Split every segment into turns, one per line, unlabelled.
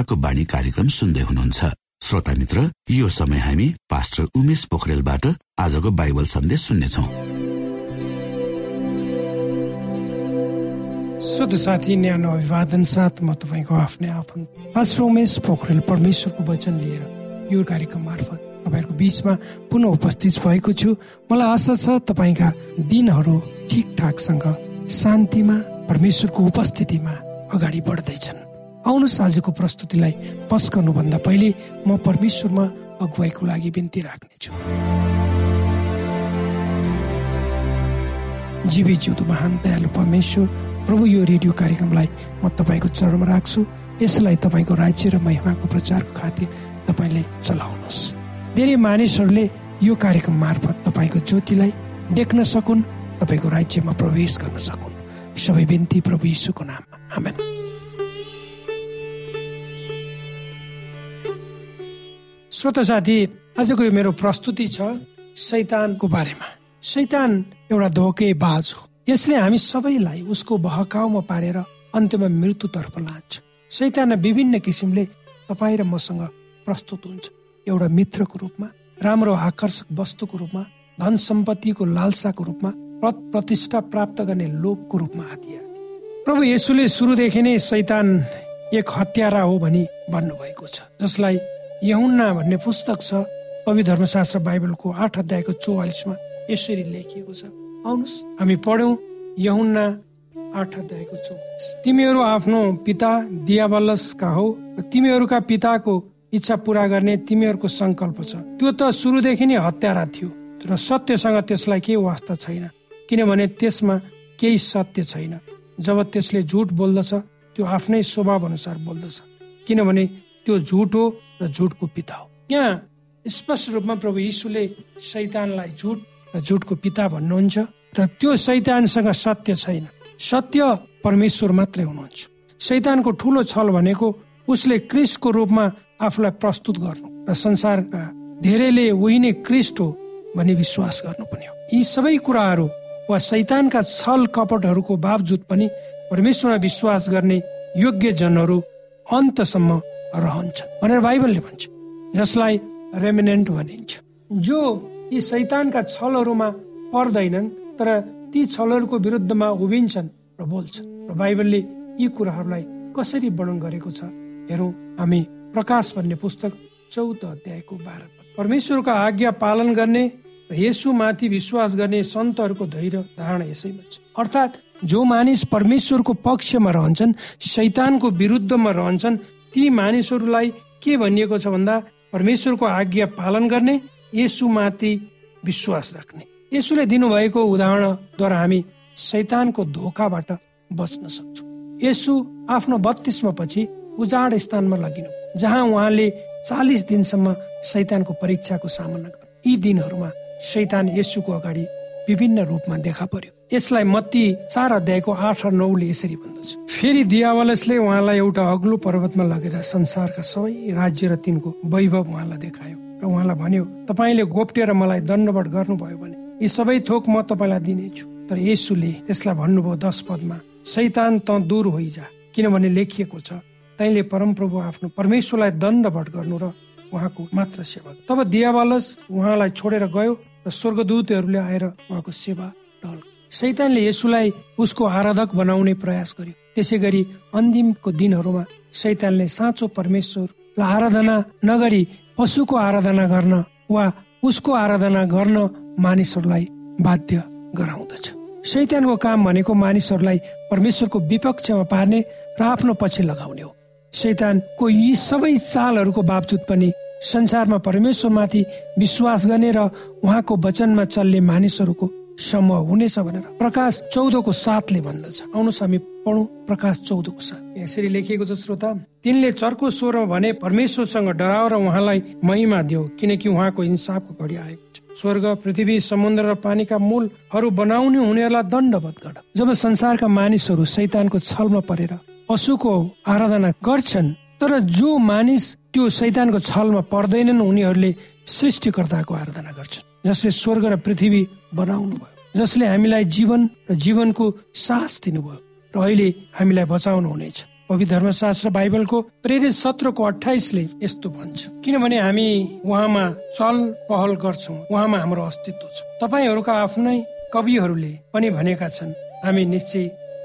आशाको बाणी कार्यक्रम सुन्दै हुनुहुन्छ। श्रोता मित्र यो समय हामी पास्टर उमेश पोखरेलबाट आजको बाइबल सन्देश सुन्नेछौ।
शुद्ध साथी न्यानो अभिवादन साथ म तपाईँको आफ्नै आफन्त पास्टर उमेश पोखरेल परमेश्वरको वचन लिएर यो कार्यक्रम मार्फत तपाईँहरूको बिचमा पुनः उपस्थित भएको छु। मलाई आशा छ तपाईँका दिनहरू ठिकठाकसँग शान्तिमा परमेश्वरको उपस्थितिमा अगाडि बढ्दैछन्। आउनुहोस् आजको प्रस्तुतिलाई पस्कनुभन्दा पहिले म परमेश्वरमा अगुवाईको लागि बिन्ती राख्नेछु। जीवी जिउँदो महान दयालु परमेश्वर प्रभु यो रेडियो कार्यक्रमलाई म तपाईँको चरणमा राख्छु। यसलाई तपाईँको राज्य र महिमाको प्रचारको खातिर तपाईँले चलाउनुहोस्। धेरै मानिसहरूले यो कार्यक्रम मार्फत तपाईँको ज्योतिलाई देख्न सकुन् तपाईँको राज्यमा प्रवेश गर्न सकुन्। सबै बिन्ती प्रभु यीशुको नाममा। आमेन। श्रोत साथी आजको यो मेरो प्रस्तुति छ सैतानको बारेमा। सैतान एउटा धोके बाज हो। यसले हामी सबैलाई उसको बहकाउमा पारेर अन्त्यमा मृत्युतर्फ लान्छ। सैतान विभिन्न किसिमले तपाईँ र मसँग प्रस्तुत हुन्छ। एउटा मित्रको रूपमा राम्रो आकर्षक वस्तुको रूपमा धन सम्पत्तिको लालसाको रूपमा प्रतिष्ठा प्राप्त गर्ने लोभको रूपमा आदि प्रभु येसुले सुरुदेखि नै सैतान एक हत्यारा हो भनी भन्नुभएको छ जसलाई यहुन्ना भन्ने पुस्तक छ कवि धर्मशास्त्र बाइबलको आठ अध्यायको चौवालिसमा यसरी लेखिएको छ। आउनुहोस् हामी पढौँ यहुन्ना आठ अध्यायको चौवालिस। तिमीहरू आफ्नो पिता दियावलसका हो तिमीहरूका पिताको इच्छा पूरा गर्ने तिमीहरूको संकल्प छ। त्यो त सुरुदेखि नै हत्यारा थियो र सत्यसँग त्यसलाई केही वास्ता छैन किनभने त्यसमा केही सत्य छैन। जब त्यसले झुट बोल्दछ त्यो आफ्नै स्वभाव अनुसार बोल्दछ किनभने त्यो झुट हो र झुटको पिता हो। यहाँ स्पष्ट रूपमा प्रभु यीशुले सैतानलाई झुट र झुटको पिता भन्नुहुन्छ र त्यो सैतानसँग सत्य छैन। सत्य परमेश्वर मात्रै हुनुहुन्छ। सैतानको ठुलो छल भनेको उसले क्रिस्टको रूपमा आफूलाई प्रस्तुत गर्नु र संसारका धेरैले उही नै क्रिस्ट हो भन्ने विश्वास गर्नु पनि हो। यी सबै कुराहरू वा शैतानका छल कपटहरूको बावजुद पनि परमेश्वरमा विश्वास गर्ने योग्य जनहरू अन्तसम्म रहन्छन्। भनेर बाइबलले भन्छ। जसलाई रेमिनेन्ट भनिन्छ। जो यी शैतानका छलहरूमा पर्दैनन् तर ती छलहरूको विरुद्धमा उभिन्छन् र बोल्छन्। र बाइबलले यी कुराहरूलाई कसरी वर्णन गरेको छ हेरौँ हामी प्रकाश भन्ने पुस्तक चौध अध्यायको बाह्र परमेश्वरको आज्ञा पालन गर्ने र माथि विश्वास गर्ने सन्तहरूको धैर्य धारणा यसैमा छ। अर्थात् जो मानिस परमेश्वरको पक्षमा रहन्छन् शैतानको विरुद्धमा रहन्छन् ती मानिसहरूलाई के भनिएको छ भन्दा परमेश्वरको आज्ञा पालन गर्ने माथि विश्वास राख्ने। यसुले दिनुभएको उदाहरणद्वारा हामी शैतानको धोकाबाट बच्न सक्छौँ। यसु आफ्नो बत्तीसमा पछि उजाड स्थानमा लगिनु। जहाँ उहाँले चालिस दिनसम्म शैतानको परीक्षाको सामना गर्नु यी दिनहरूमा शैतान यसुको अगाडि विभिन्न रूपमा देखा पर्यो। यसलाई मत्ती चार अध्यायको आठ र नौले यसरी भन्दछ। फेरि दियावलसले उहाँलाई एउटा अग्लो पर्वतमा लगेर संसारका सबै राज्य र तिनको वैभव उहाँलाई देखायो र उहाँलाई भन्यो तपाईँले गोप्टेर मलाई दण्डवट गर्नुभयो भने यी सबै थोक म तपाईँलाई दिनेछु। तर यसुले त्यसलाई भन्नुभयो दश पदमा सैतान त दूर होइजा किनभने लेखिएको छ तैले परमप्रभु आफ्नो परमेश्वरलाई दण्डवट गर्नु र उहाँको मात्र सेवा तब दियावालस उहाँलाई छोडेर गयो र स्वर्गदूतहरूले आएर उहाँको सेवा ढल सैतानले यसुलाई उसको आराधक बनाउने प्रयास गर्यो। त्यसै गरी अन्तिमको दिनहरूमा सैतानले साँचो परमेश्वरलाई आराधना नगरी पशुको आराधना गर्न वा उसको आराधना गर्न मानिसहरूलाई बाध्य गराउँदछ। शैतानको काम भनेको मानिसहरूलाई परमेश्वरको विपक्षमा पार्ने र आफ्नो पछि लगाउने हो। शैतानको यी सबै चालहरूको बावजुद पनि संसारमा परमेश्वरमाथि विश्वास गर्ने र उहाँको वचनमा चल्ने मानिसहरूको समूह हुनेछ भनेर प्रकाश चौधको साथले भन्दछ। आउनुहोस् हामी पढौँ प्रकाश चौधको साथ। यसरी लेखिएको छ श्रोता तिनले चर्को स्वरमा भने परमेश्वरसँग डराओ र उहाँलाई महिमा दियो किनकि उहाँको इन्साफको घडी आएको छ। स्वर्ग पृथ्वी समुद्र र पानीका मूलहरू बनाउने हुनेहरूलाई दण्डवत गर। जब संसारका मानिसहरू शैतानको छलमा परेर पशुको आराधना गर्छन् तर जो मानिस त्यो शैतानको छलमा पर्दैनन् उनीहरूले सृष्टिकर्ताको आराधना गर्छन्। जसले स्वर्ग र पृथ्वी बनाउनु भयो जसले हामीलाई जीवन र जीवनको सास दिनुभयो र अहिले हामीलाई बचाउनु हुनेछ। पवित्र धर्मशास्त्र बाइबलको प्रेरित सत्रको अठाइसले यस्तो भन्छ। किनभने हामी उहाँमा चल पहल गर्छौँ उहाँमा हाम्रो अस्तित्व छ। तपाईँहरूका आफ्नै कविहरूले पनि भनेका छन् हामी निश्चय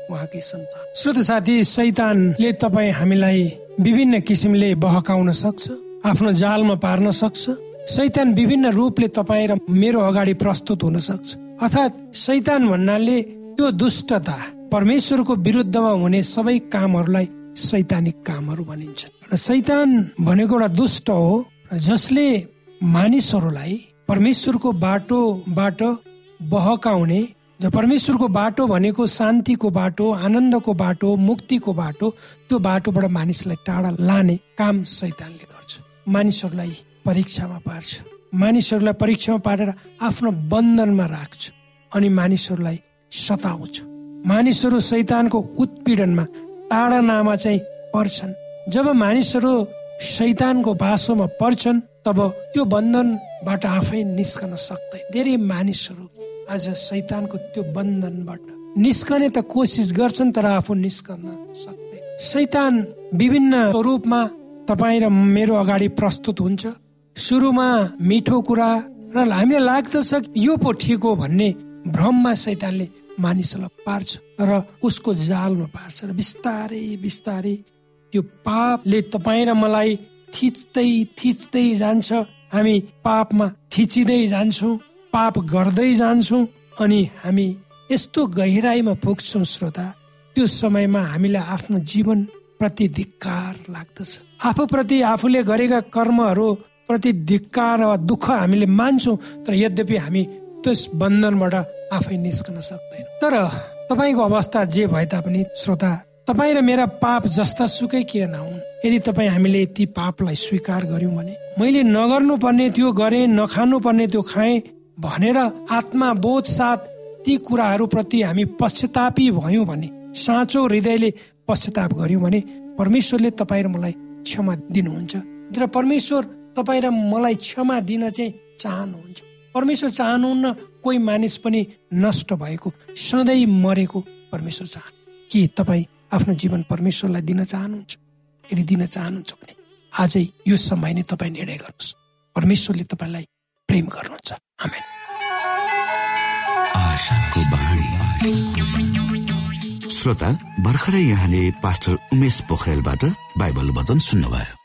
उहाँकै सन्तान। श्रोत साथी सैतानले तपाईँ हामीलाई विभिन्न किसिमले बहकाउन सक्छ आफ्नो जालमा पार्न सक्छ सैतान विभिन्न रूपले तपाईँ र मेरो अगाडि प्रस्तुत हुन सक्छ। अर्थात् सैतान भन्नाले त्यो दुष्टता परमेश्वरको विरुद्धमा हुने सबै कामहरूलाई सैतानिक कामहरू भनिन्छ र सैतान भनेको एउटा दुष्ट हो जसले मानिसहरूलाई परमेश्वरको बाटोबाट बहकाउने परमेश्वरको बाटो भनेको शान्तिको बाटो आनन्दको बाटो मुक्तिको बाटो त्यो बाटोबाट मानिसलाई टाढा लाने काम सैतानले गर्छ। मानिसहरूलाई परीक्षामा पार्छ। मानिसहरूलाई परीक्षामा पारेर आफ्नो बन्धनमा राख्छ अनि मानिसहरूलाई सताउँछ। मानिसहरू सैतानको उत्पीडनमा टाढा नामा चाहिँ पर्छन्। जब मानिसहरू सैतानको बासोमा पर्छन् तब त्यो बन्धनबाट आफै निस्कन सक्दै धेरै मानिसहरू आज सैतानको त्यो बन्धनबाट निस्कने त कोसिस गर्छन् तर आफू निस्कन सक्दै सैतान विभिन्न रूपमा तपाईँ र मेरो अगाडि प्रस्तुत हुन्छ। सुरुमा मिठो कुरा र हामीलाई लाग्दछ यो पो ठिक हो भन्ने भ्रममा सैतानले मानिसलाई पार्छ र उसको जालमा पार्छ र बिस्तारै बिस्तारै त्यो पापले तपाईँ र मलाई थिच्दै थिच्दै जान्छ। हामी पापमा थिचिँदै जान्छौँ पाप गर्दै जान्छौँ अनि हामी यस्तो गहिराईमा पुग्छौँ श्रोता। त्यो समयमा हामीलाई आफ्नो जीवन प्रति धिक्कार लाग्दछ। आफूप्रति आफूले गरेका कर्महरू प्रति धिक्कार वा दुःख हामीले मान्छौँ तर यद्यपि हामी त्यस बन्धनबाट आफै निस्कन सक्दैन। तर तपाईँको अवस्था जे भए तापनि श्रोता तपाईँ र मेरा पाप जस्ता सुकै किन नहुन् यदि तपाईँ हामीले ती पापलाई स्वीकार गर्यौँ भने मैले नगर्नु पर्ने त्यो गरेँ नखानु पर्ने त्यो खाएँ भनेर आत्मा बोध साथ ती कुराहरू प्रति हामी पश्चातापी भयौँ भने साँचो हृदयले पश्चाताप गर्यौँ भने परमेश्वरले तपाईँ र मलाई क्षमा दिनुहुन्छ। तर परमेश्वर तपाईँ र मलाई क्षमा दिन चाहिँ चाहनुहुन्छ। परमेश्वर चाहनुहुन्न कोही मानिस पनि नष्ट भएको सधैँ मरेको परमेश्वर चाह के तपाईँ आफ्नो जीवन परमेश्वरलाई दिन चाहनुहुन्छ? यदि दिन चाहनुहुन्छ भने आजै यो समय नै तपाईँ निर्णय गर्नुहोस्। परमेश्वरले तपाईँलाई प्रेम गर्नुहुन्छ।
श्रोता भर्खरै यहाँले पास्टर उमेश पोखरेलबाट बाइबल वचन सुन्नुभयो।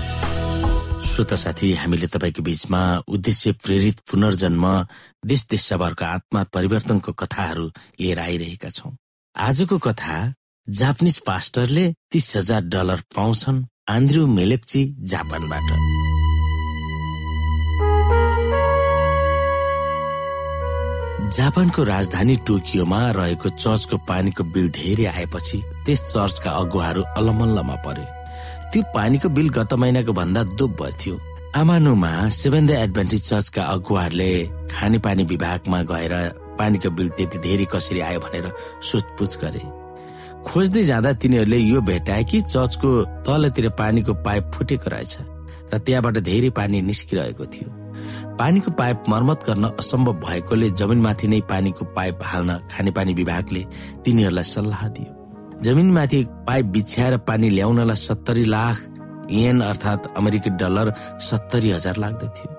श्रोता साथी हामीले तपाईँको बीचमा उद्देश्य प्रेरित पुनर्जन्म देश देशभरको आत्मा परिवर्तनको कथाहरू लिएर आइरहेका छौँ। आजको कथा जापानिज पास्टरले तीस हजार डलर पाउँछन् आन्द्रु मेलेक्ची जापानबाट। जापानको राजधानी टोकियोमा रहेको चर्चको पानीको बिल धेरै आएपछि त्यस चर्चका अगुवाहरू अलमल्लमा परे। त्यो पानीको बिल गत महिनाको भन्दा दोब्बर थियो। आमानुमा सेभेन द एडभान्टेज चर्चका अगुवाहरूले खानेपानी विभागमा गएर पानीको बिल त्यति धेरै कसरी आयो भनेर सोधपुछ गरे। खोज्दै जाँदा तिनीहरूले यो भेटाए कि चर्चको तलतिर पानीको पाइप फुटेको रहेछ र त्यहाँबाट धेरै पानी निस्किरहेको थियो। पानीको पाइप मर्मत गर्न असम्भव भएकोले जमिनमाथि नै पानीको पाइप हाल्न खानेपानी विभागले तिनीहरूलाई सल्लाह दियो। जमिनमाथि पाइप बिछ्याएर पानी ल्याउनलाई सत्तरी लाख येन अर्थात् अमेरिकी डलर सत्तरी हजार लाग्दथ्यो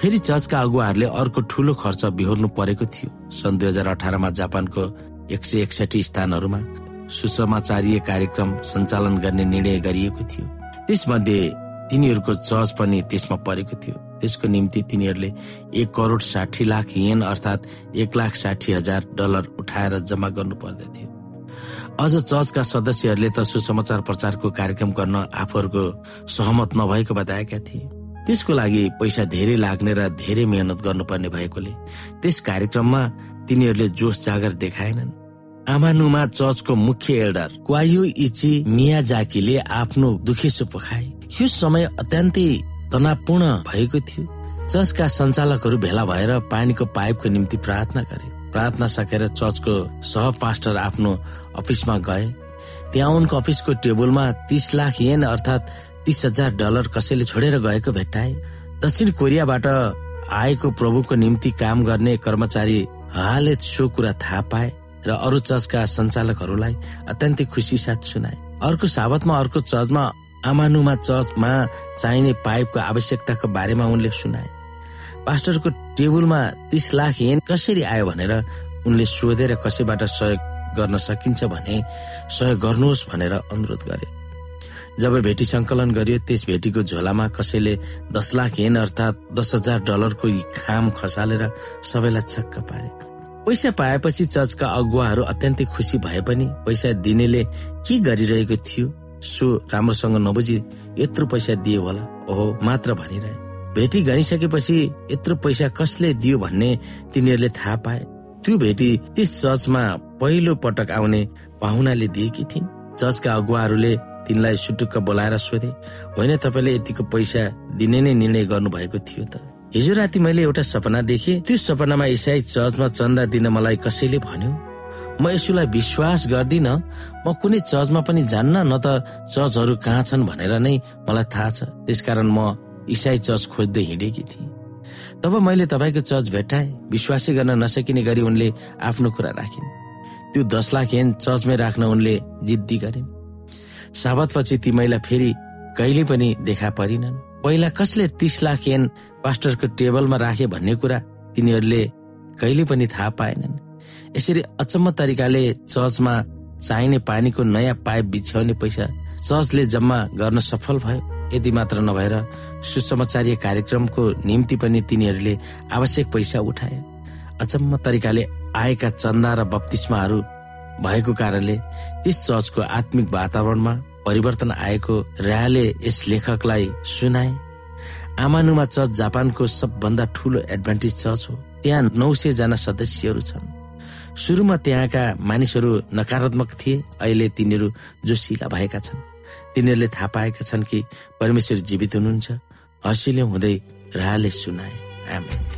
फेरि चर्चका अगुवाहरूले अर्को ठूलो खर्च बिहोर्नु परेको थियो। सन् दुई हजार अठारमा जापानको एक सय एकसठी स्थानहरूमा सुसमाचारीय कार्यक्रम सञ्चालन गर्ने निर्णय गरिएको थियो। त्यसमध्ये तिनीहरूको चर्च पनि त्यसमा परेको थियो। त्यसको निम्ति तिनीहरूले एक करोड साठी लाख येन अर्थात् एक लाख साठी हजार डलर उठाएर जम्मा गर्नु पर्दथ्यो अझ चर्चका सदस्यहरूले त सुसमाचार प्रचारको कार्यक्रम गर्न आफूहरूको सहमत नभएको बताएका थिए। त्यसको लागि पैसा धेरै लाग्ने र धेरै मेहनत गर्नुपर्ने भएकोले त्यस कार्यक्रममा तिनीहरूले जोस जागर देखाएनन्। आमानुमा चर्चको मुख्य एल्डर क्वायु इची मियाजाकीले आफ्नो दुखेसो पोखाए यो समय अत्यन्तै तनावपूर्ण भएको थियो। चर्चका सञ्चालकहरू भेला भएर पानीको पाइपको निम्ति प्रार्थना गरे। प्रार्थना सकेर चर्चको सह पास्टर आफ्नो अफिसमा गए। त्यहाँ उनको अफिसको टेबलमा तीस लाख येन अर्थात् तीस हजार डलर कसैले छोडेर गएको भेट्टाए। दक्षिण कोरियाबाट आएको प्रभुको निम्ति काम गर्ने कर्मचारी हाले सो कुरा थाहा पाए र अरू चर्चका सञ्चालकहरूलाई अत्यन्तै खुसी साथ सुनाए। अर्को साबतमा अर्को चर्चमा आमानुमा चर्चमा चाहिने पाइपको आवश्यकताको बारेमा उनले सुनाए। पास्टरको टेबलमा तीस लाख येन कसरी आयो भनेर उनले सोधेर कसैबाट सहयोग गर्न सकिन्छ भने सहयोग गर्नुहोस् भनेर अनुरोध गरे। जब भेटी संकलन गरियो त्यस भेटीको झोलामा कसैले दस लाख येन अर्थात् दस हजार डलरको खाम खसालेर सबैलाई छक्क पारे। पैसा पाएपछि चर्चका अगुवाहरू अत्यन्तै खुसी भए पनि पैसा दिनेले के गरिरहेको थियो सो राम्रोसँग नबुझी यत्रो पैसा दियो होला? ओहो मात्र भनिरहे। भेटी गनिसकेपछि यत्रो पैसा कसले दियो भन्ने तिनीहरूले थाहा पाए। त्यो भेटी त्यस चर्चमा पहिलो पटक आउने पाहुनाले दिएकी थिइन्। चर्चका अगुवाहरूले तिनलाई सुटुक्क बोलाएर सोधे होइन तपाईँले यतिको पैसा दिने नै निर्णय गर्नु भएको थियो त? हिजो राति मैले एउटा सपना देखेँ। त्यो सपनामा इसाई चर्चमा चन्दा दिन मलाई कसैले भन्यो म यसुलाई विश्वास गर्दिन। म कुनै चर्चमा पनि जान्न न त चर्चहरू कहाँ छन् भनेर नै मलाई थाहा छ। त्यसकारण म इसाई चर्च खोज्दै हिँडेकी थिएँ। तब मैले तपाईँको चर्च भेटाएँ विश्वासै गर्न नसकिने गरी उनले आफ्नो कुरा राखिन्। त्यो दस लाख एन चर्चमै राख्न उनले जिद्दी गरिन्। साबतपछि ती महिला फेरि कहिले पनि देखा परिनन्। पहिला कसले तीस लाख एन पास्टरको टेबलमा राखे भन्ने कुरा तिनीहरूले कहिले पनि थाहा पाएनन्। यसरी अचम्म तरिकाले चर्चमा चाहिने पानीको नयाँ पाइप बिछ्याउने पैसा चर्चले जम्मा गर्न सफल भयो। यति मात्र नभएर सुसमाचारीय कार्यक्रमको निम्ति पनि तिनीहरूले आवश्यक पैसा उठाए। अचम्म तरिकाले आएका चन्दा र बत्तिस्माहरू भएको कारणले त्यस चर्चको आत्मिक वातावरणमा परिवर्तन आएको रायले यस लेखकलाई सुनाए आमानुमा चर्च जापानको सबभन्दा ठुलो एडभान्टेज चर्च हो। त्यहाँ नौ सय जना सदस्यहरू छन्। सुरुमा त्यहाँका मानिसहरू नकारात्मक थिए अहिले तिनीहरू जोसिला भएका छन्। तिनीहरूले थाहा पाएका छन् कि परमेश्वर जीवित हुनुहुन्छ। हसिले हुँदै राहले सुनाए। आमेन।